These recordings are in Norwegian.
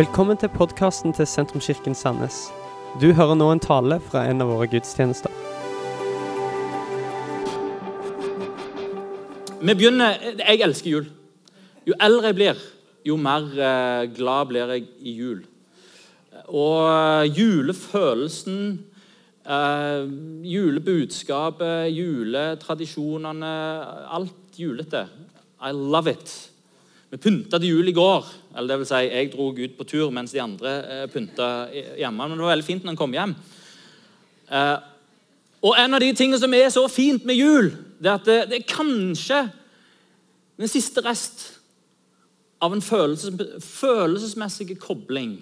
Velkommen til podkasten til Sentrumskirken Sandnes. Du hører nå en tale fra en av våre gudstjenester. Vi begynner Jeg elsker jul. Jo eldre jeg blir, jo mer eh, glad blir jeg i jul. Og eh, julefølelsen, eh, julebudskapet, juletradisjonene Alt julete. I love it. Vi pynta til jul i går. eller det vil si, Jeg dro ut på tur mens de andre eh, pynta hjemme. Men det var veldig fint når han kom hjem. Eh, og En av de tingene som er så fint med jul, det er at det, det er kanskje den siste rest av en følelses, følelsesmessig kobling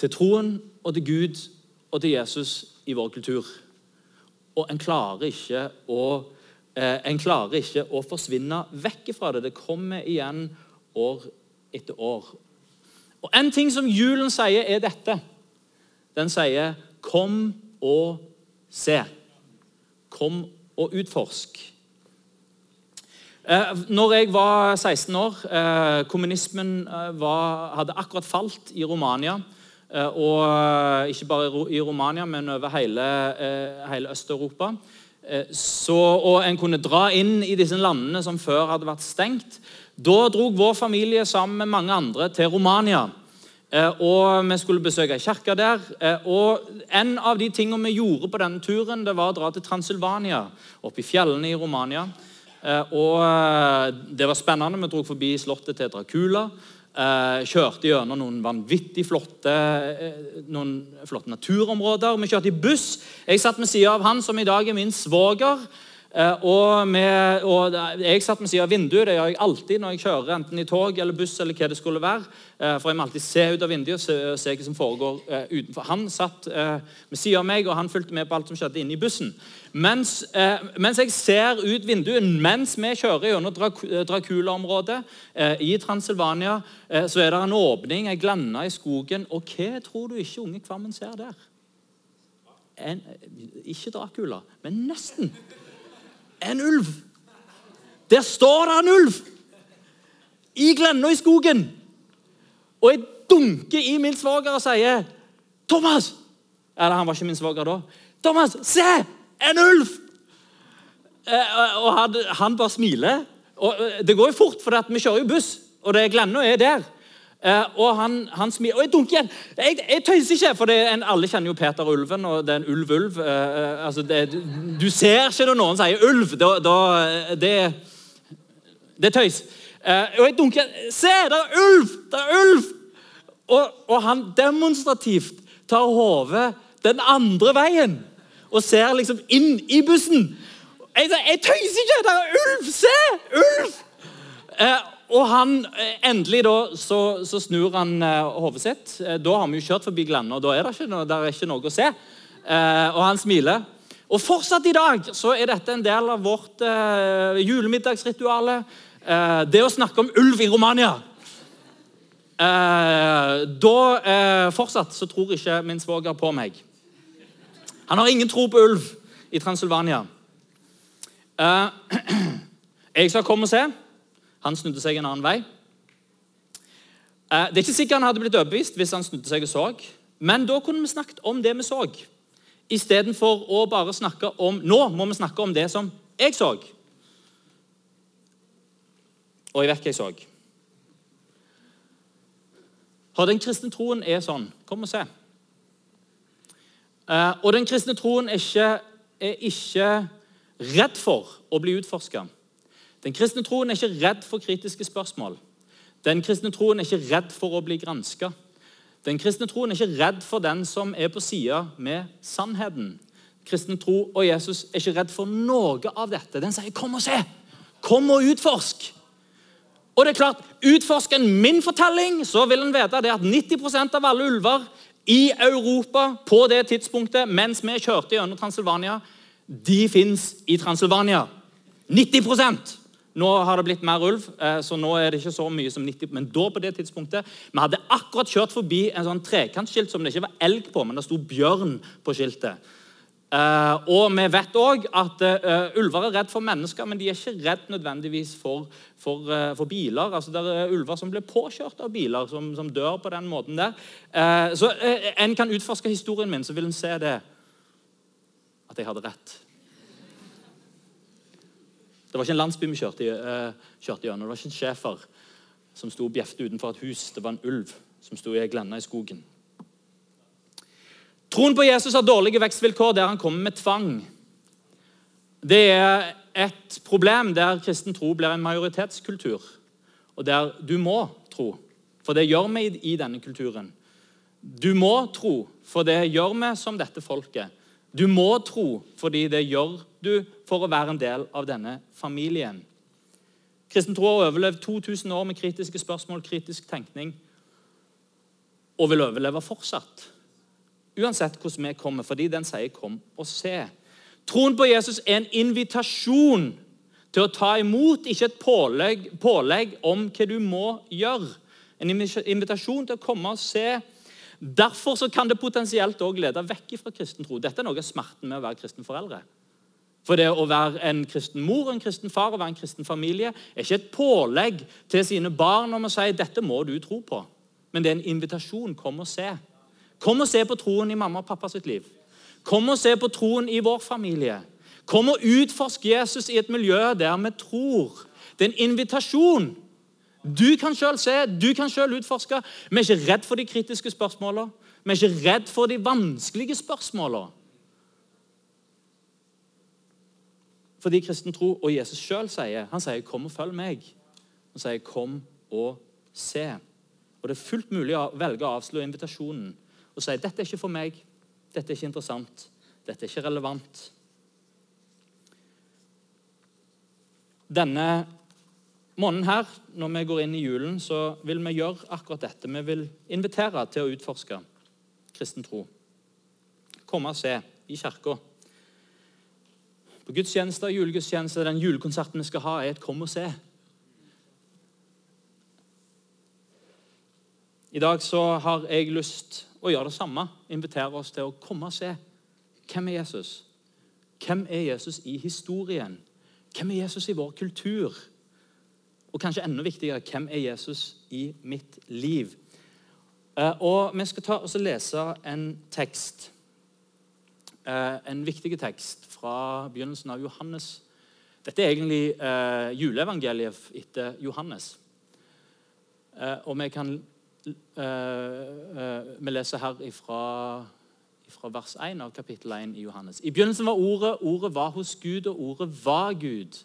til troen og til Gud og til Jesus i vår kultur. Og en klarer ikke å, eh, en klarer ikke å forsvinne vekk fra det. Det kommer igjen år etter år. Og En ting som julen sier, er dette. Den sier 'kom og se'. Kom og utforsk. Eh, når jeg var 16 år eh, Kommunismen eh, var, hadde akkurat falt i Romania. Og ikke bare i Romania, men over hele, hele Øst-Europa. og en kunne dra inn i disse landene som før hadde vært stengt. Da dro vår familie sammen med mange andre til Romania. Eh, og Vi skulle besøke kirka der. Eh, og En av de tingene vi gjorde på denne turen, det var å dra til Transilvania, oppe i fjellene i Romania. Eh, og Det var spennende. Vi dro forbi slottet til Dracula. Kjørte gjennom noen vanvittig flotte, noen flotte naturområder. Vi kjørte i buss. Jeg satt ved siden av han som i dag er min svoger. Eh, og, med, og, Jeg satt ved siden av vinduet. Det gjør jeg alltid når jeg kjører enten i tog eller buss. eller hva det skulle være. Eh, for jeg må alltid se ut av vinduet og se, se hva som foregår uh, utenfor. Han satt ved siden av meg, og han fulgte med på alt som skjedde inne i bussen. Mens, mens jeg ser ut vinduet mens vi kjører gjennom Dracula-området i Transilvania, så er det en åpning, ei glanne i skogen. Og hva tror du ikke unge Kvammen ser der? En, ikke Dracula, men nesten en ulv. Der står det en ulv! I glenna i skogen. Og jeg dunker i min svoger og sier 'Thomas!' Eller han var ikke min svoger da. 'Thomas, se! En ulv!' Eh, og han, bare smiler. Og eh, det går jo fort, for vi kjører jo buss, og det glenna er der. Uh, og han, han smiler. Og jeg dunker igjen. Jeg, jeg tøyser ikke, for en, alle kjenner jo Peter Ulven, og det er en ulv-ulv. Uh, altså du ser ikke når noen sier ulv. Da, da, det, det er tøys. Og jeg dunker igjen. Se, det er ulv! Det er ulv! Og, og han demonstrativt tar hodet den andre veien og ser liksom inn i bussen. Jeg, jeg tøyser ikke! Det er ulv! Se! Ulv! Og han, eh, Endelig da, så, så snur han uh, hodet sitt. Uh, da har vi jo kjørt forbi Glanne, og da er det ikke noe, er ikke noe å se. Og han smiler. Og fortsatt i dag så er dette en del av vårt uh, julemiddagsrituale. det å snakke om ulv i Romania. da Fortsatt så tror ikke min svoger på meg. Han har ingen tro på ulv i Transilvania. jeg skal komme og se. Han snudde seg en annen vei. Eh, det er ikke sikkert han hadde blitt overbevist hvis han snudde seg og så. Men da kunne vi snakket om det vi så, istedenfor å bare snakke om Nå må vi snakke om det som jeg så. Og jeg vet hva jeg så. For den kristne troen er sånn. Kom og se. Eh, og den kristne troen er ikke, er ikke redd for å bli utforska. Den kristne troen er ikke redd for kritiske spørsmål. Den kristne troen er ikke redd for å bli granska. Den kristne troen er ikke redd for den som er på sida med sannheten. Kristen tro og Jesus er ikke redd for noe av dette. Den sier 'kom og se'. Kom og utforsk. Og det er klart, Utforsker en min fortelling, så vil en vite at 90 av alle ulver i Europa på det tidspunktet mens vi kjørte gjennom Transilvania, de fins i Transilvania. 90 nå har det blitt mer ulv, eh, så nå er det ikke så mye som 90 Men da på det tidspunktet, vi hadde akkurat kjørt forbi en sånn trekantskilt som det ikke var elg på, men det sto bjørn på skiltet. Uh, og vi vet òg at uh, ulver er redd for mennesker, men de er ikke redd nødvendigvis for, for, for biler. Altså, det er ulver som blir påkjørt av biler, som, som dør på den måten der. så en kan utforske historien min, så vil en se det. At jeg hadde rett. Det var ikke en landsby vi kjørte, kjørte gjennom. Det var ikke en schæfer som sto og bjefte utenfor et hus. Det var en ulv som sto i ei glenne i skogen. Troen på Jesus har dårlige vekstvilkår der han kommer med tvang. Det er et problem der kristen tro blir en majoritetskultur, og der du må tro. For det gjør vi i denne kulturen. Du må tro, for det gjør vi som dette folket. Du må tro fordi det gjør du for å være en del av denne familien. Kristen tro har overlevd 2000 år med kritiske spørsmål, kritisk tenkning, og vil overleve fortsatt. Uansett hvordan vi kommer, fordi den sier 'kom og se'. Troen på Jesus er en invitasjon til å ta imot, ikke et pålegg, pålegg om hva du må gjøre. En invitasjon til å komme og se. Derfor kan det potensielt òg lede vekk fra kristen tro. Dette er noe av smerten med å være kristen foreldre. For det å være en kristen mor en kristen far og være en kristen familie er ikke et pålegg til sine barn om å si dette må du tro på. Men det er en invitasjon. Kom og se. Kom og se på troen i mamma og pappa sitt liv. Kom og se på troen i vår familie. Kom og utforsk Jesus i et miljø der vi tror. Det er en invitasjon. Du kan sjøl se, du kan sjøl utforske. Vi er ikke redd for de kritiske spørsmålene. Vi er ikke redd for de vanskelige spørsmålene. Fordi kristen tro og Jesus sjøl sier Han sier 'kom og følg meg'. Han sier 'kom og se'. Og Det er fullt mulig å velge å avslå invitasjonen og si dette er ikke for meg, dette er ikke interessant, dette er ikke relevant. Denne måneden her, når vi går inn i julen, så vil vi gjøre akkurat dette. Vi vil invitere til å utforske kristen tro. Komme og se i kirka. På gudstjenester, julegudstjenester, den julekonserten vi skal ha, er et 'kom og se'. I dag så har jeg lyst å gjøre det samme. Invitere oss til å komme og se. Hvem er Jesus? Hvem er Jesus i historien? Hvem er Jesus i vår kultur? Og kanskje enda viktigere, hvem er Jesus i mitt liv? Eh, og Vi skal ta og lese en tekst, en viktig tekst fra begynnelsen av Johannes. Dette er egentlig eh, juleevangeliet etter Johannes. og vi kan Eh, eh, vi leser her ifra vers 1 av kapittel 1 i Johannes. I begynnelsen var Ordet, Ordet var hos Gud, og Ordet var Gud.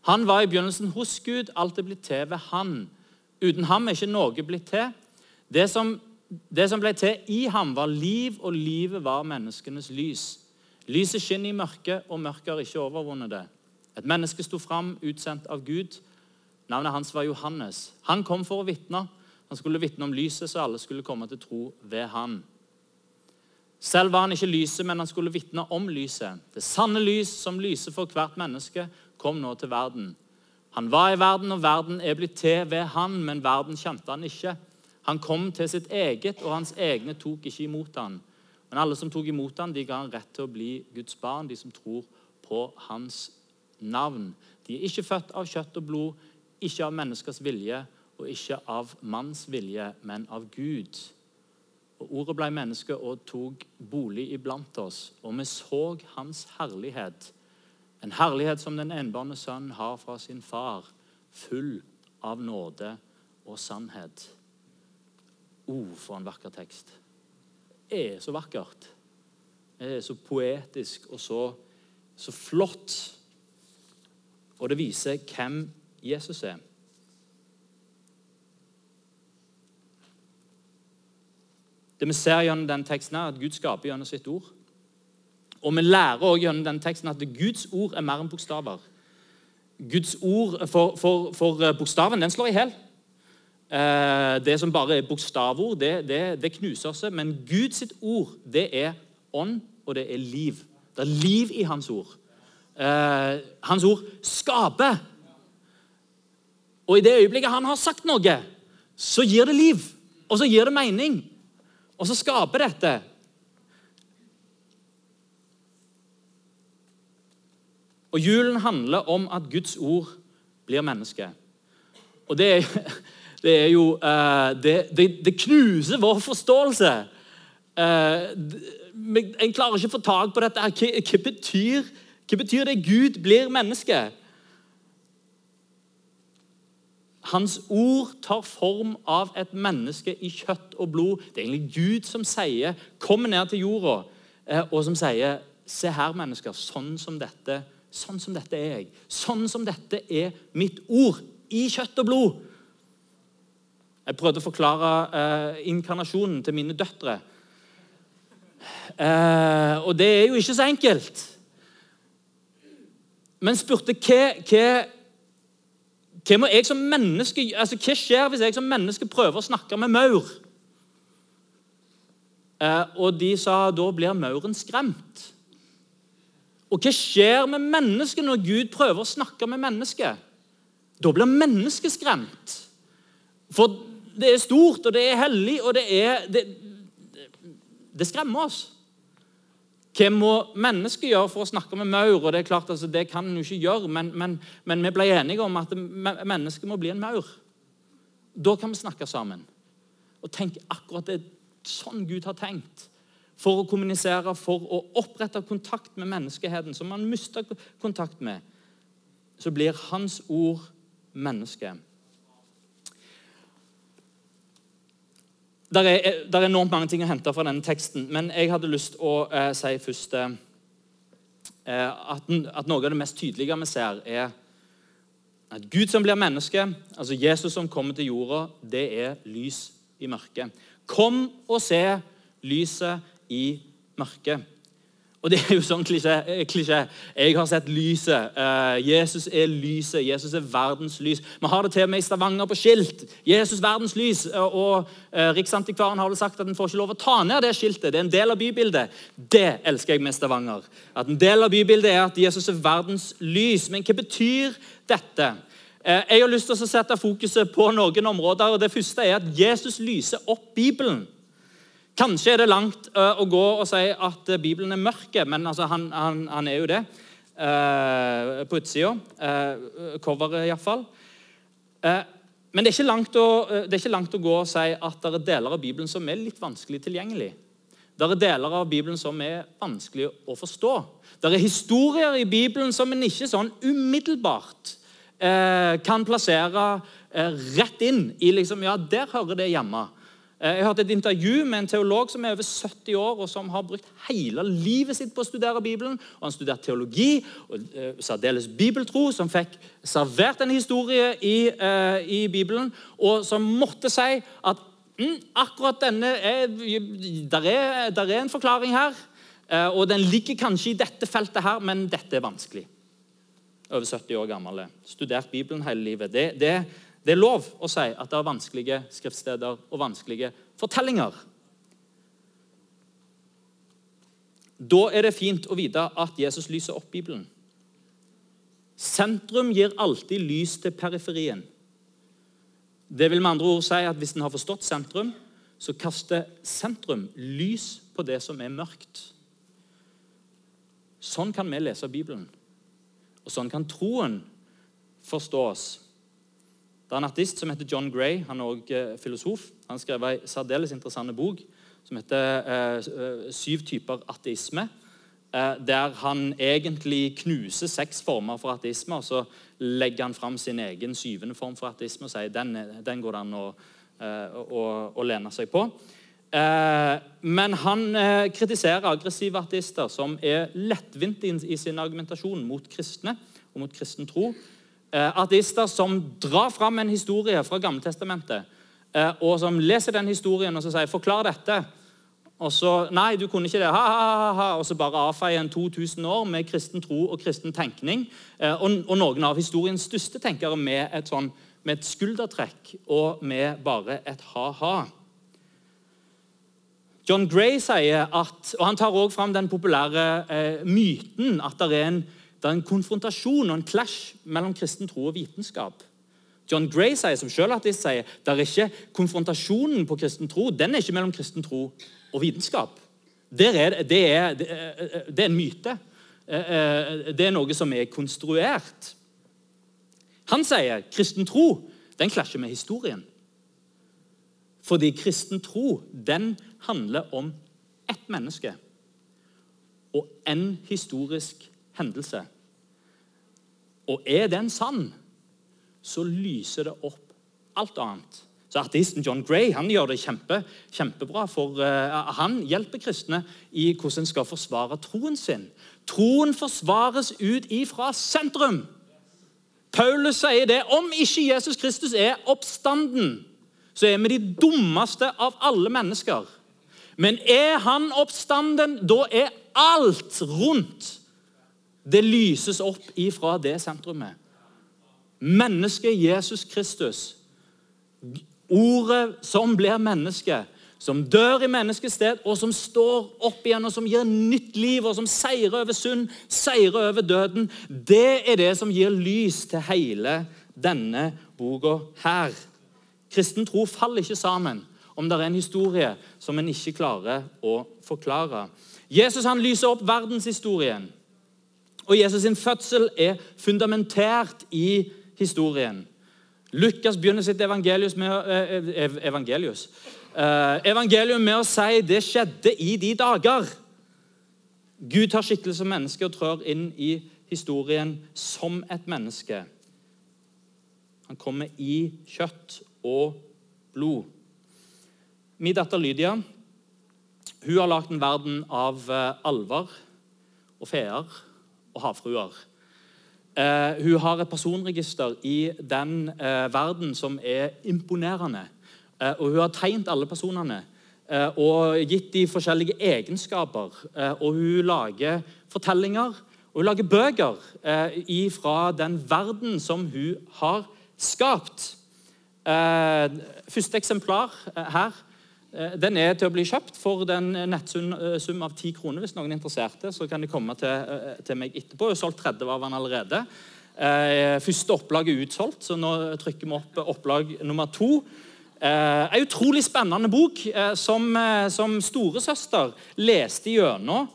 Han var i begynnelsen hos Gud, alt er blitt til ved Han. Uten ham er ikke noe blitt til. Det som, det som ble til i ham, var liv, og livet var menneskenes lys. Lyset skinner i mørket, og mørket har ikke overvunnet det. Et menneske sto fram, utsendt av Gud. Navnet hans var Johannes. Han kom for å vitne. Han skulle vitne om lyset, så alle skulle komme til tro ved han. Selv var han ikke lyset, men han skulle vitne om lyset. Det sanne lys som lyser for hvert menneske, kom nå til verden. Han var i verden, og verden er blitt til ved han, men verden kjente han ikke. Han kom til sitt eget, og hans egne tok ikke imot han. Men alle som tok imot han, de ga han rett til å bli Guds barn, de som tror på hans navn. De er ikke født av kjøtt og blod, ikke av menneskers vilje, og ikke av manns vilje, men av Gud. Og Ordet ble menneske og tok bolig iblant oss, og vi så hans herlighet. En herlighet som den enbårne sønn har fra sin far, full av nåde og sannhet. Å, for en vakker tekst. Det er så vakkert. Det er så poetisk og så, så flott. Og det viser hvem Jesus er. Det vi ser gjennom den teksten, er at Gud skaper gjennom sitt ord. Og vi lærer også gjennom den teksten at Guds ord er mer enn bokstaver. Guds ord for, for, for eh, bokstaven den slår i hjel. Eh, det som bare er bokstavord, det, det, det knuser seg. Men Guds ord, det er ånd, og det er liv. Det er liv i hans ord. Eh, hans ord skaper. Og i det øyeblikket han har sagt noe, så gir det liv. Og så gir det mening. Og så skaper dette Og julen handler om at Guds ord blir menneske. Og det er, det er jo uh, det, det, det, knuser vår forståelse. Uh, en klarer ikke å få tak på dette. Hva, hva, betyr, hva betyr det Gud blir menneske? Hans ord tar form av et menneske i kjøtt og blod. Det er egentlig Gud som sier, 'Kom ned til jorda', eh, og som sier, 'Se her, mennesker. Sånn som dette Sånn som dette er jeg. Sånn som dette er mitt ord i kjøtt og blod. Jeg prøvde å forklare eh, inkarnasjonen til mine døtre. Eh, og det er jo ikke så enkelt. Men spurte hva, hva hva, må jeg som menneske, altså, hva skjer hvis jeg som menneske prøver å snakke med maur? Eh, og de sa da blir mauren skremt. Og hva skjer med mennesket når Gud prøver å snakke med mennesket? Da blir mennesket skremt. For det er stort, og det er hellig, og det er Det, det skremmer oss. Hva må mennesket gjøre for å snakke med maur? Og Det er klart, altså, det kan en jo ikke gjøre, men, men, men, vi ble enige om at mennesket må bli en maur. Da kan vi snakke sammen. Og tenke akkurat det sånn Gud har tenkt. For å kommunisere, for å opprette kontakt med menneskeheten, som man mister kontakt med. Så blir hans ord menneske. Det er, er, enormt mange ting å hente fra denne teksten, men jeg hadde lyst å eh, si først eh, at, at, noe av det mest tydelige vi ser, er at Gud som blir menneske, altså Jesus som kommer til jorda, det er lys i mørket. Kom og se lyset i mørket. Og det er jo sånn klisjé. Eh, klisjé. Jeg har sett lyset. Uh, Jesus er lyset. Jesus er verdens lys. Vi har det til og med i Stavanger på skilt. Jesus, verdens lys. Uh, og uh, Riksantikvaren har vel sagt at en får ikke lov å ta ned det skiltet. Det er en del av bybildet. Det elsker jeg med Stavanger. At En del av bybildet er at Jesus er verdens lys. Men hva betyr dette? Jeg har lyst til å sette fokuset på noen områder. og Det første er at Jesus lyser opp Bibelen. Kanskje er det langt uh, å gå og si at uh, Bibelen er mørk, men altså, han, han, han, er jo det. Uh, på utsida. Uh, coveret, iallfall. Uh, men det er, å, det er, ikke langt å gå og si at det er deler av Bibelen som er litt vanskelig tilgjengelig. Det er deler av Bibelen som er vanskelig å forstå. Det er historier i Bibelen som en ikke sånn umiddelbart kan plassere rett inn i liksom, Ja, der hører det hjemme. Eh, jeg hørte et intervju med en teolog som er over 70 år, og som har brukt hele livet sitt på å studere Bibelen. og Han studerte teologi og uh, særdeles bibeltro, som fikk servert en historie i, uh, i Bibelen, og som måtte si at mm, akkurat denne er, der er, der er en forklaring her. Uh, og den ligger kanskje i dette feltet her, men dette er vanskelig. Over 70 år gammel. Studert Bibelen hele livet. Det, det det er lov å si at det er vanskelige skriftsteder og vanskelige fortellinger. Da er det fint å vite at Jesus lyser opp Bibelen. Sentrum gir alltid lys til periferien. Det vil med andre ord si at Hvis en har forstått sentrum, så kaster sentrum lys på det som er mørkt. Sånn kan vi lese Bibelen. Og sånn kan troen forstås. Det er en artist som heter John Gray. Han er også eh, filosof. Han skrev en særdeles interessant bok som heter eh, eh, 'Syv typer ateisme'. Der han egentlig knuser seks former for ateisme, og så legger han fram sin egen syvende form for ateisme og sier den, den går det an å, å, å, lene seg på. Men han kritiserer aggressive ateister som er lettvinte i sin argumentasjon mot kristne og mot kristen tro. Eh, ateister som drar fram en historie fra Gammeltestamentet, eh, og som leser den historien og så sier 'forklar dette'. Og så Nei, du kunne ikke det. Ha, ha, ha, Og så bare avfeier en 2000 år med kristen tro og kristen tenkning. Eh, og, og noen av historiens største tenkere med et, sånn, med et skuldertrekk og med bare et ha-ha. John Gray sier at, og Han tar også fram den populære eh, myten at det er en det er en konfrontasjon og en clash mellom kristen tro og vitenskap. John Gray sier som selv at de sier, det er ikke konfrontasjonen på kristen tro den er ikke mellom kristen tro og vitenskap. Er, det, er, det, er, en myte. eh, det er noe som er konstruert. Han sier kristen tro den klasjer med historien. Fordi kristen tro den handler om ett menneske og en historisk hendelse. Og er den sann, så lyser det opp alt annet. Så Artisten John Gray han gjør det kjempe, kjempebra. for uh, Han hjelper kristne i hvordan en skal forsvare troen sin. Troen forsvares ut ifra sentrum. Paulus sier det. Om ikke Jesus Kristus er oppstanden, så er vi de dummeste av alle mennesker. Men er han oppstanden, da er alt rundt Det lyses opp ifra det sentrumet. Mennesket Jesus Kristus, ordet som blir menneske, som dør i menneskets sted, og som står opp igjen, og som gir nytt liv, og som seirer over synd, seirer over døden, det er det som gir lys til hele denne boka her. Kristen tro faller ikke sammen om det er en historie som en ikke klarer å forklare. Jesus han lyser opp verdenshistorien. Og Jesus' sin fødsel er fundamentert i historien. Lukas begynner sitt evangelius med, eh, evangelius, eh, evangelium med å si det skjedde i de dager. Gud tar skikkelse som menneske og trør inn i historien som et menneske. Han kommer i kjøtt og blod. Min datter Lydia hun har lagd en verden av eh, alver og feer og havfruer. Eh, hun har et personregister i den eh, verden som er imponerende. Eh, og Hun har tegnet alle personene eh, og gitt de forskjellige egenskaper. Eh, og Hun lager fortellinger og hun lager bøker fra den verden som hun har skapt. første eksemplar her Eh, den er til å bli kjøpt for den nettsum eh, av 10 kroner. Hvis noen er interesserte, så kan de komme til, eh, til meg etterpå. Jeg har solgt 30 av den allerede. Første opplag er utsolgt, så nå trykker vi opp opplag nummer to. En utrolig spennende bok som, som storesøster leste gjennom.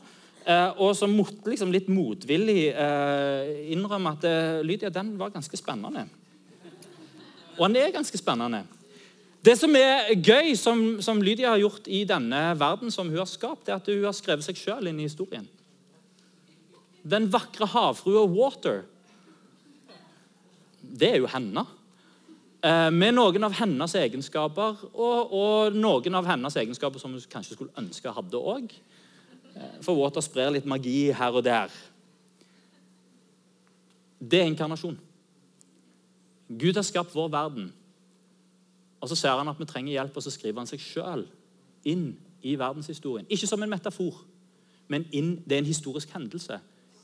Og som måtte liksom litt motvillig innrømme at Lydia, den var ganske spennende. Og den er ganske spennende. Det som er gøy, som, som, Lydia har gjort i denne verden som hun har skapt, er at hun har skrevet seg sjøl inn i historien. Den vakre havfrua Water, det er jo henne. Eh, med noen av hennes egenskaper, og, og, noen av hennes egenskaper som hun kanskje skulle ønske hadde òg. Eh, for Water sprer litt magi her og der. Det er inkarnasjon. Gud har skapt vår verden og Så ser han at vi trenger hjelp, og så skriver han seg sjøl inn i verdenshistorien. Ikke som en metafor, men inn, det er en historisk hendelse.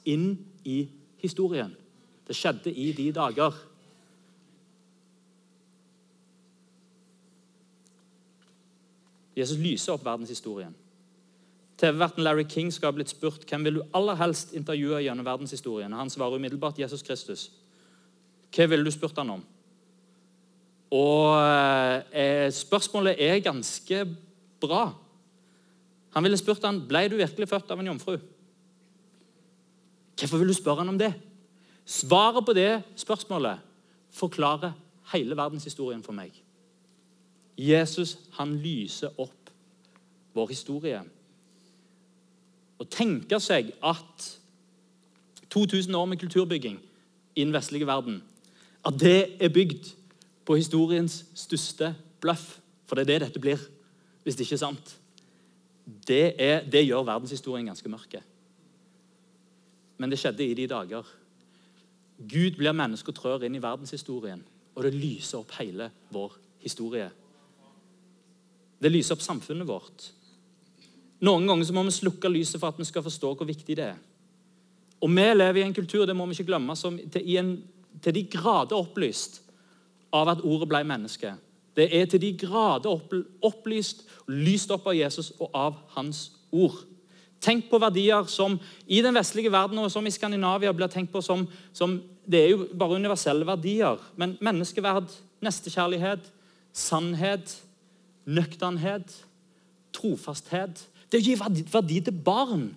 Inn i historien. Det skjedde i de dager. Jesus lyser opp verdenshistorien. TV-verten Larry King skal ha blitt spurt hvem vil du aller helst intervjue gjennom verdenshistorien. Han svarer umiddelbart Jesus Kristus. Hva ville du spurt han om? Og eh, spørsmålet er ganske bra. Han ville spurt han, ble du virkelig født av en jomfru. Hvorfor vil du spørre han om det? Svaret på det spørsmålet forklarer hele verdenshistorien for meg. Jesus han lyser opp vår historie. Å tenke seg at 2000 år med kulturbygging i den vestlige verden, at det er bygd på historiens største bløff. For det er det dette blir, hvis det ikke er sant. Det, er, det gjør verdenshistorien ganske mørke. Men det skjedde i de dager. Gud blir menneske og trør inn i verdenshistorien, og det lyser opp hele vår historie. Det lyser opp samfunnet vårt. Noen ganger så må vi slukke lyset for at vi skal forstå hvor viktig det er. Og Vi lever i en kultur det må vi ikke glemme, som til, en, til de grader opplyst av at ordet ble menneske. Det er til de grader opplyst, lyst opp av Jesus og av hans ord. Tenk på verdier som i den vestlige verden og som i Skandinavia blir tenkt på som, som Det er jo bare universelle verdier. Men menneskeverd, nestekjærlighet, sannhet, nøkternhet, trofasthet Det å gi verdi, verdi til barn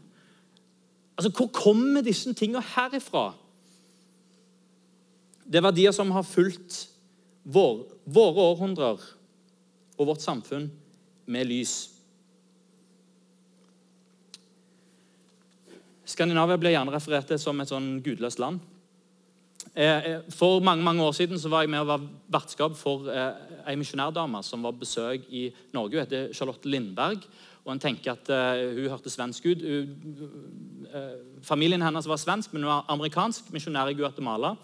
Altså, Hvor kommer disse tingene herifra? Det er verdier som har fulgt vår, våre århundrer og vårt samfunn med lys. Skandinavia ble gjerne referert til som et sånn gudløst land. Eh, eh, for mange mange år siden så var jeg med og var vertskap for eh, ei misjonærdame som var besøk i Norge. Hun heter Charlotte Lindberg. og en tenker at Hun hørte svensk ut. Familien hennes var svensk, men hun var amerikansk misjonær i Guatemala.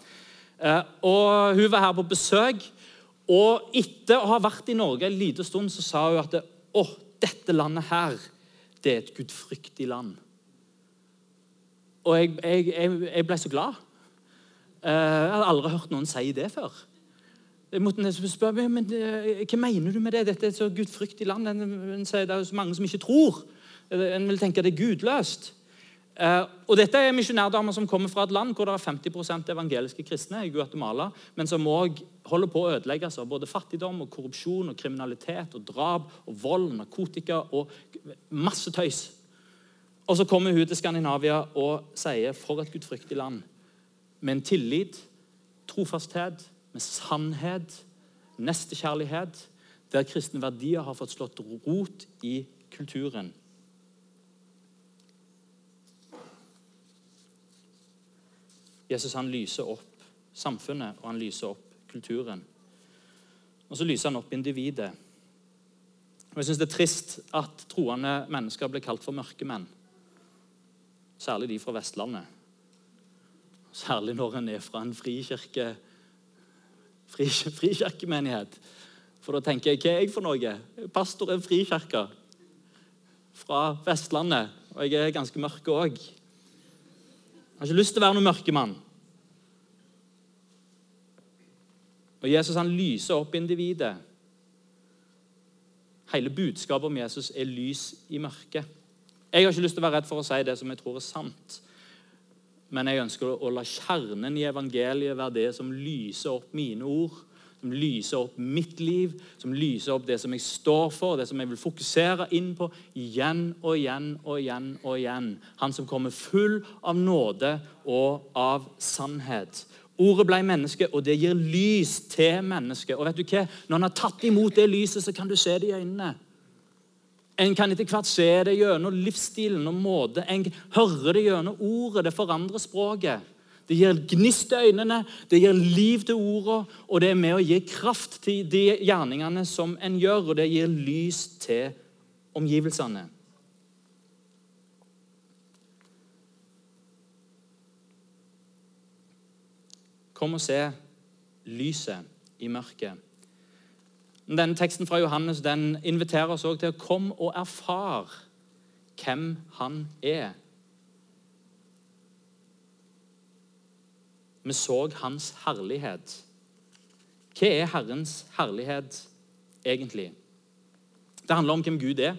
Uh, og Hun var her på besøk. Og etter å ha vært i Norge en liten stund så sa hun at å, dette landet her, det er et gudfryktig land. Og jeg, jeg, jeg ble så glad. Eh, jeg hadde aldri hørt noen si det før. Jeg måtte spørre men eh, hva mener du med det. Dette er et så gudfryktig land. Det er så mange som ikke tror. En vil tenke at det er gudløst. Uh, og Dette er misjonærdamer som kommer fra et land hvor det er 50% evangeliske kristne, i Guatemala, men som òg holder på å ødelegges av både fattigdom, og korrupsjon, og kriminalitet, og drap, og vold, narkotika og masse tøys. Og Så kommer hun til Skandinavia og sier for et gudfryktig land med en tillit, trofasthet, med sannhet, nestekjærlighet, der kristne verdier har fått slått rot i kulturen. Jesus han lyser opp samfunnet, og han lyser opp kulturen. Og så lyser han opp individet. Og Jeg syns det er trist at troende mennesker blir kalt for mørkemenn. Særlig de fra Vestlandet. Særlig når en er fra en frikirke, fri, frikirkemenighet. For da tenker jeg hva er jeg for noe? Pastor er frikirke fra Vestlandet. Og jeg er ganske mørk òg. Har ikke lyst til å være noen mørkemann. Og Jesus han lyser opp individet. Hele budskapet om Jesus er lys i mørket. Jeg har ikke lyst til å være redd for å si det som jeg tror er sant. Men jeg ønsker å la kjernen i evangeliet være det som lyser opp mine ord, som lyser opp mitt liv, som lyser opp det som jeg står for, det som jeg vil fokusere inn på igjen og igjen og igjen. og igjen. Han som kommer full av nåde og av sannhet. Ordet ble menneske, og det gir lys til mennesket. Og vet du hva? Når han har tatt imot det lyset, så kan du se det i øynene. En kan etter hvert se det gjennom livsstilen og måte. En hører det gjennom ordet. Det forandrer språket. Det gir gnist til øynene, det gir liv til ordene, og det er med å gi kraft til de gjerningene som en gjør, og det gir lys til omgivelsene. Kom og se lyset i mørket. Denne Teksten fra Johannes den inviterer oss også til å komme og erfare hvem han er. Vi så hans herlighet. Hva er Herrens herlighet egentlig? Det handler om hvem Gud er.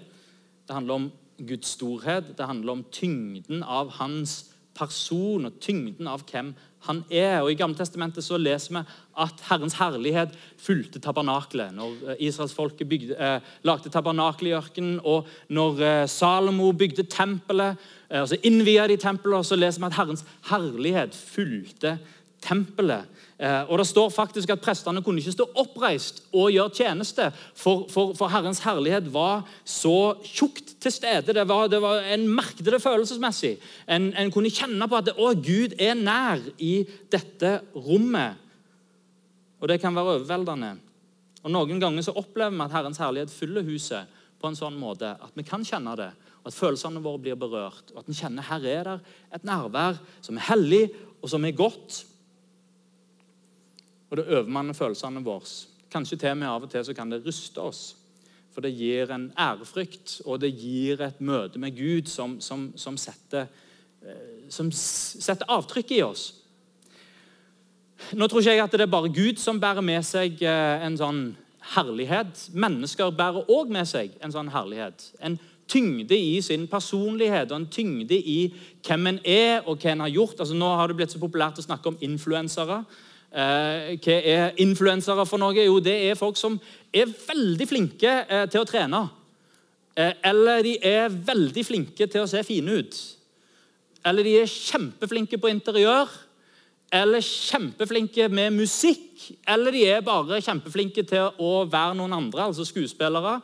Det handler om Guds storhet. Det handler om tyngden av hans person og tyngden av hvem han er. Og I Gammeltestamentet så leser vi at Herrens herlighet fulgte tabernaklet. Når eh, israelsfolket eh, lagde tabernakelet i ørkenen, og når eh, Salomo bygde tempelet, og så innvia de tempelet, og så leser vi at Herrens herlighet fulgte tempelet. Eh, og Det står faktisk at prestene kunne ikke stå oppreist og gjøre tjeneste, for, for, for Herrens herlighet var så tjukt til stede. Det var, det var En merket det følelsesmessig. En, en, kunne kjenne på at å, Gud er nær i dette rommet. Og det kan være overveldende. Og Noen ganger så opplever vi at Herrens herlighet fyller huset på en sånn måte at vi kan kjenne det, at følelsene våre blir berørt. og At en kjenner her er det et nærvær som er hellig og som er godt og det overmanner følelsene våre. Kanskje til og med av og til så kan det ryste oss. For det gir en ærefrykt, og det gir et møte med Gud som, som, som, setter, eh, som setter, avtrykk i oss. Nå tror ikke jeg at det er bare Gud som bærer med seg eh, en sånn herlighet. Mennesker bærer òg med seg en sånn herlighet. En tyngde i sin personlighet og en tyngde i hvem en er og hva en har gjort. Altså, nå har det blitt så populært å snakke om influensere. Eh, hva er influensere for noe? Jo, det er folk som er veldig flinke eh, til å trene. Eh, eller de er veldig flinke til å se fine ut. eller de er kjempeflinke på interiør, eller kjempeflinke med musikk, eller de er bare kjempeflinke til å være noen andre, altså skuespillere.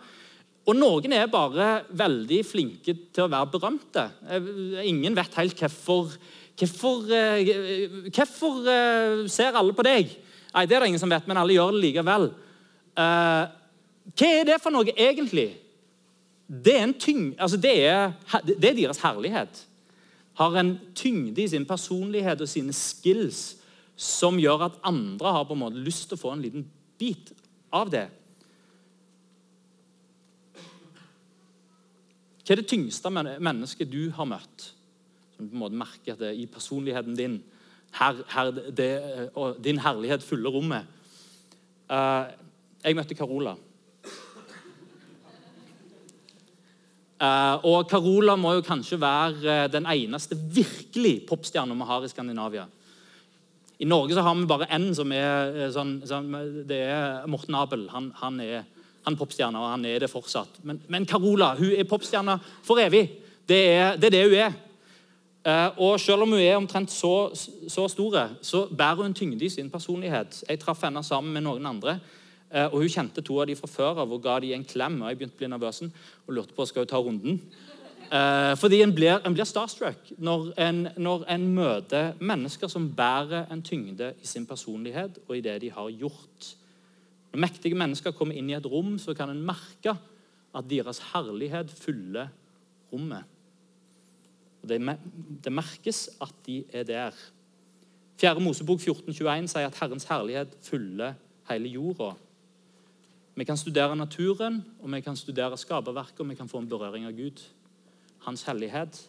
Og noen er bare veldig flinke til å være berømte. Ingen vet helt hvorfor Hvorfor, eh, eh, ser alle på deg? Nei, Det er det ingen som vet, men alle gjør det likevel. Hva er det for noe egentlig? Det er, tyng, altså det er, det er deres herlighet. Har en tyngde i sin personlighet og sine skills som gjør at andre har på en måte lyst til å få en liten bit av det. Hva er det tyngste mennesket du har møtt? Som du på en måte merker at det er i personligheten din her, her det, og Din herlighet fyller rommet. Uh, jeg møtte Carola. Uh, og Carola må jo kanskje være den eneste virkelig popstjerna vi har i Skandinavia. I Norge så har vi bare én som er sånn, sånn Det er Morten Abel. Han, han er, han popstjerne, og han er det fortsatt. Men, men Carola hun er popstjerne for evig. Det er, det er det hun er. Eh, og Selv om hun er omtrent så, så store, så bærer hun tyngde i sin personlighet. Jeg traff henne sammen med noen andre, eh, og hun kjente to av de fra før av og ga de en klem. og Jeg begynte å bli nervøs og lurte på skal hun ta runden. Eh, fordi en blir, en blir starstruck når en, når en, møter mennesker som bærer en tyngde i sin personlighet og i det de har gjort. Når mektige mennesker kommer inn i et rom, så kan en merke at deres herlighet fyller rommet. Og det, det merkes at de er der. 4. Mosebok 14,21 sier at Herrens herlighet fyller hele jorda. Vi kan studere naturen, og vi kan studere skaperverket, og vi kan få en berøring av Gud. Hans hellighet,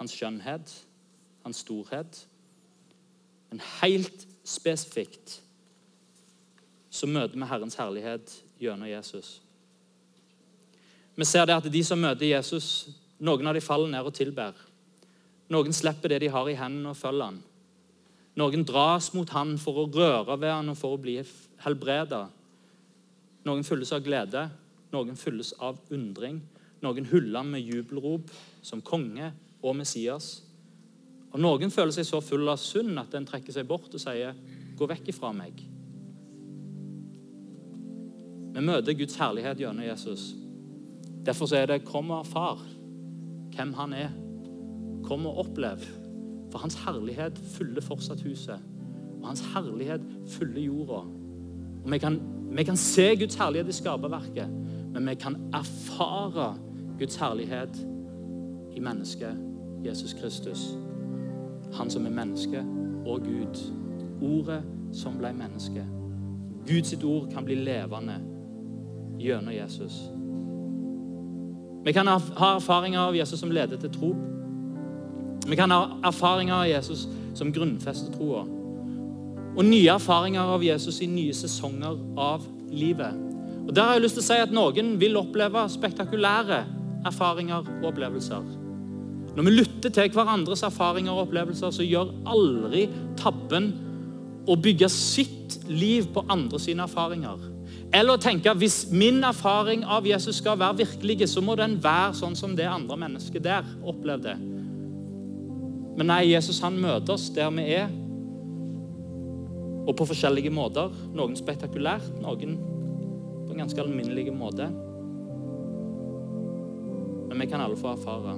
hans skjønnhet, hans storhet. Men helt spesifikt så møter vi Herrens herlighet gjennom Jesus. Vi ser det at de som møter Jesus, noen av de faller ned og tilber. Noen slipper det de har i hendene, og følger han. Noen dras mot han for å røre ved han og for å bli helbreda. Noen fylles av glede, noen fylles av undring. Noen hyller med jubelrop som konge og Messias. Og Noen føler seg så full av synd at en trekker seg bort og sier, 'Gå vekk ifra meg'. Vi møter Guds herlighet gjennom Jesus. Derfor er det 'kom og erfar hvem han er'. Kom og opplev. For hans herlighet fyller fortsatt huset. Og hans herlighet fyller jorda. Og vi kan, vi kan se Guds herlighet i skaperverket, men vi kan erfare Guds herlighet i mennesket Jesus Kristus. Han som er menneske og Gud. Ordet som ble menneske. Guds ord kan bli levende gjennom Jesus. Vi kan ha erfaringer av Jesus som leder til tro. Vi kan ha erfaringer av Jesus som grunnfester troa. Og nye erfaringer av Jesus i nye sesonger av livet. Og Der har jeg lyst til å si at Noen vil oppleve spektakulære erfaringer og opplevelser. Når vi lytter til hverandres erfaringer og opplevelser, så gjør aldri tabben å bygge sitt liv på andre sine erfaringer. Eller å tenke hvis min erfaring av Jesus skal være virkelig, så må den være sånn som det andre mennesket der opplevde. Men nei, Jesus han møter oss der vi er, og på forskjellige måter. Noen spektakulært, noen på en ganske alminnelig måte. Men vi kan alle få erfare.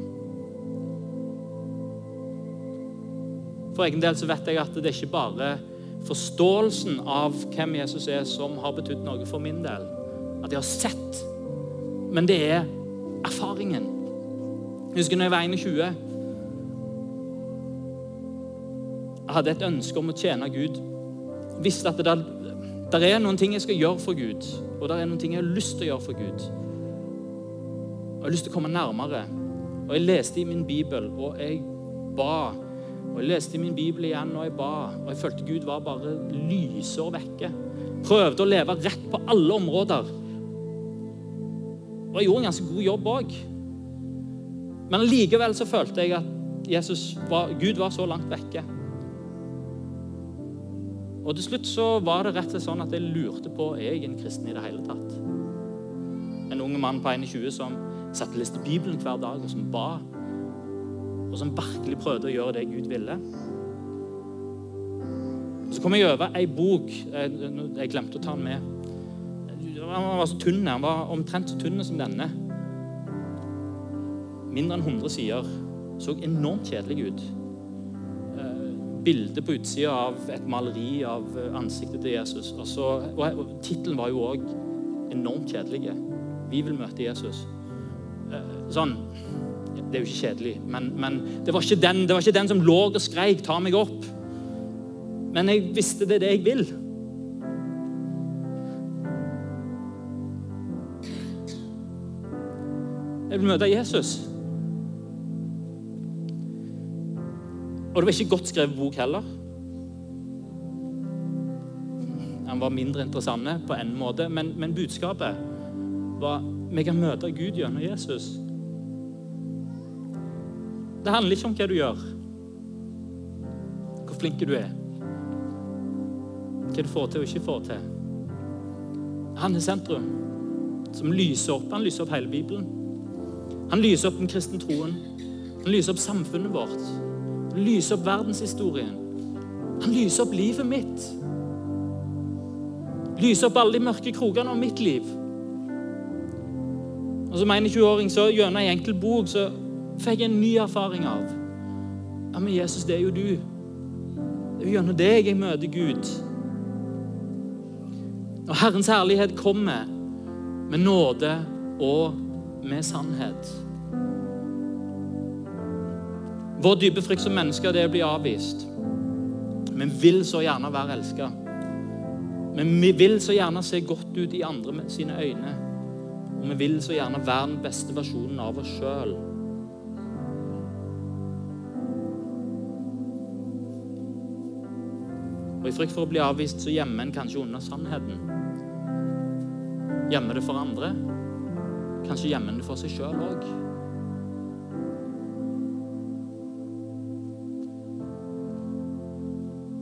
For egen del så vet jeg at det er ikke bare forståelsen av hvem Jesus er, som har betydd noe for min del. At jeg har sett. Men det er erfaringen. Jeg husker når jeg var 21. Jeg hadde et ønske om å tjene Gud. Visste at det der, der er noen ting jeg skal gjøre for Gud, og det er noen ting jeg har lyst til å gjøre for Gud. Og Jeg har lyst til å komme nærmere. Og Jeg leste i min bibel, og jeg ba og Jeg leste i min bibel igjen og jeg ba, og jeg følte Gud var bare lysår vekke. Prøvde å leve rett på alle områder. Og jeg gjorde en ganske god jobb òg. Men likevel så følte jeg at var, Gud var så langt vekke. Og til slutt så var det rett og slett sånn at jeg lurte på er jeg en kristen i det hele tatt. En ung mann på 21 som satte leste Bibelen hver dag og som ba og som virkelig prøvde å gjøre det Gud ville. Så kom jeg over ei bok Jeg, jeg glemte å ta den med. Han var så tynn. Han var omtrent så tynn som denne. Mindre enn 100 sider. Så enormt kjedelig ut. Eh, bilde på utsida av et maleri av ansiktet til Jesus. Og, så, og Tittelen var jo òg enormt kjedelig. Vi vil møte Jesus. Eh, sånn Det er jo ikke kjedelig, men, men det, var ikke den, det var ikke den som lå og skreik 'ta meg opp'. Men jeg visste det er det jeg vil. Jeg vil møte Jesus. Og det var ikke godt skrevet bok heller. Han var mindre interessant på en måte, men, men budskapet var vi kan møte Gud gjennom Jesus. Det handler ikke om hva du gjør, hvor flink du er, hva du får til og ikke får til. Han er sentrum, som lyser opp. Han lyser opp hele Bibelen. Han lyser opp den kristne troen. Han lyser opp samfunnet vårt. Han lyser opp verdenshistorien. Han lyser opp livet mitt. Lyser opp alle de mørke krokene av mitt liv. Og Som 21-åring så gjennom ei enkel bok så fikk en ny erfaring av Ja, men Jesus, det er jo du. Det er jo gjennom deg jeg møter Gud. Og Herrens herlighet kommer med nåde og med sannhet. Vår dype frykt som mennesker det er å bli avvist. Vi vil så gjerne være elska. Vi vil så gjerne se godt ut i andre sine øyne. Og vi vil så gjerne være den beste versjonen av oss sjøl. Og I frykt for å bli avvist så gjemmer en kanskje under sannheten. Gjemmer det for andre. Kanskje gjemmer en det for seg sjøl òg.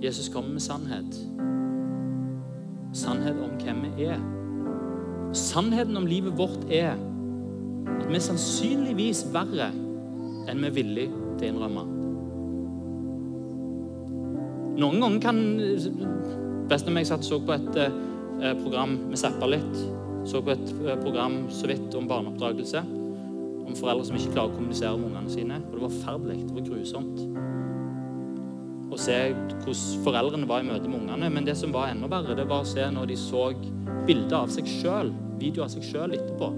Jesus kommer med sannhet. Sannhet om hvem vi er. Sannheten om livet vårt er at vi er sannsynligvis verre enn vi er villige til å innrømme. Noen ganger kan Best om jeg satt så på et eh, program Vi zappa litt. Så på et eh, program så vidt om barneoppdragelse. Om foreldre som ikke klarer å kommunisere med ungene sine. Og det var forferdelig. Det var grusomt å se hvordan foreldrene var i møte med ungene. Men det som var enda verre, det var å se når de så bilder av seg sjøl, video av seg sjøl etterpå.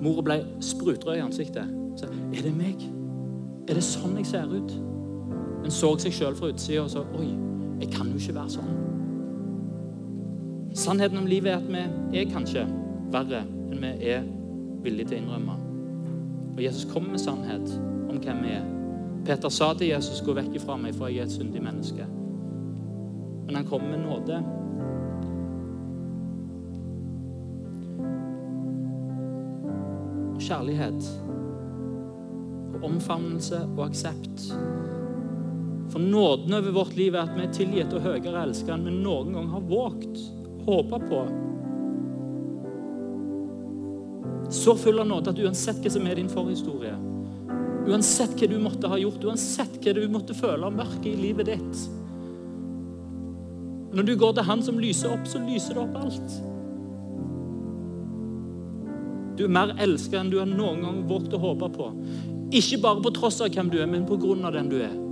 Mora ble sprutrød i ansiktet. Så, er det meg? Er det sånn jeg ser ut? Hun så seg sjøl fra utsida og sa Oi, jeg kan jo ikke være sånn. Sannheten om livet er at vi er kanskje verre enn vi er villige til å innrømme. Og Jesus kommer med sannhet om hvem vi er. Peter sa til Jesus, 'Gå vekk ifra meg, for jeg er et syndig menneske'. Men han kom med nåde. Og kjærlighet. Og omfavnelse og aksept. For nåden over vårt liv er at vi er tilgitt og høyere elsket enn vi noen gang har våget håpe på. Så full av nåde at uansett hva som er din forhistorie, uansett hva du måtte ha gjort, uansett hva du måtte føle av mørke i livet ditt Når du går til Han som lyser opp, så lyser det opp alt. Du er mer elsket enn du har noen gang våget å håpe på. Ikke bare på tross av hvem du er, men på grunn av den du er.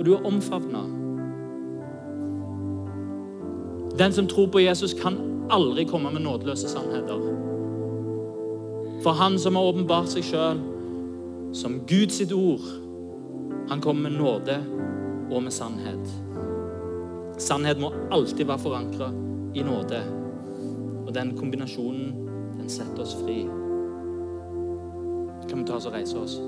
Og du er omfavna. Den som tror på Jesus, kan aldri komme med nådeløse sannheter. For han som har åpenbart seg sjøl som Guds ord, han kommer med nåde og med sannhet. Sannhet må alltid være forankra i nåde. Og den kombinasjonen, den setter oss fri. Kan vi ta oss og reise oss?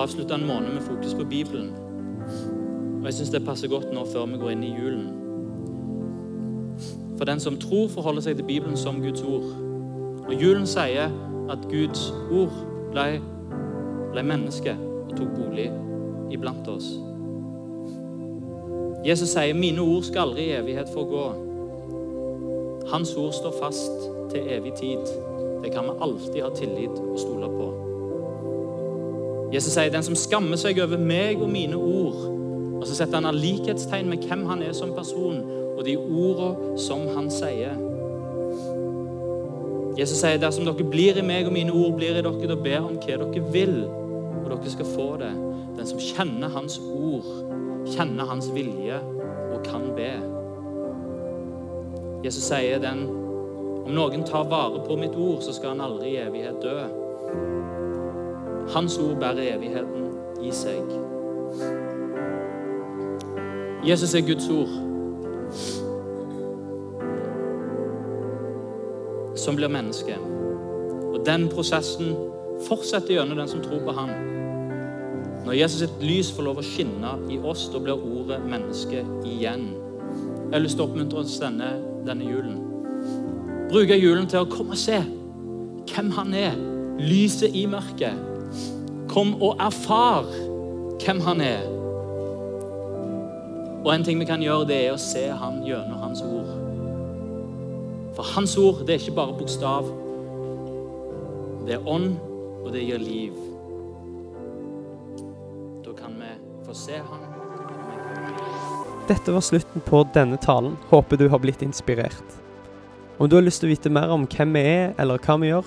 Har en måned med fokus på Bibelen. Og jeg syns det passer godt nå før vi går inn i julen. For den som tror, forholder seg til Bibelen som Guds ord. Og julen sier at Guds ord ble, ble menneske og tok bolig iblant oss. Jesus sier, 'Mine ord skal aldri i evighet få gå'. Hans ord står fast til evig tid. Det kan vi alltid ha tillit og stole på. Jesus sier, 'Den som skammer seg over meg og mine ord', og så setter han av likhetstegn med hvem han er som person, og de ordene som han sier. Jesus sier, 'Dersom dere blir i meg, og mine ord blir i dere, da ber om hva dere vil, og dere skal få det.' Den som kjenner hans ord, kjenner hans vilje og kan be. Jesus sier den om noen tar vare på mitt ord, så skal han aldri i evighet dø. Hans ord bærer evigheten i seg. Jesus er Guds ord. Som blir menneske. Og den prosessen fortsetter gjennom den som tror på ham. Når Jesus sitt lys får lov å skinne i oss, da blir ordet menneske igjen. Jeg har lyst til å oppmuntre oss denne, denne julen. Bruke julen til å komme og se hvem han er. Lyset i mørket. Kom og erfar hvem han er. Og en ting vi kan gjøre, det er å se han gjennom hans ord. For hans ord det er ikke bare bokstav. Det er ånd, og det gir liv. Da kan vi få se han. Dette var slutten på denne talen. Håper du har blitt inspirert. Om du har lyst til å vite mer om hvem vi er, eller hva vi gjør,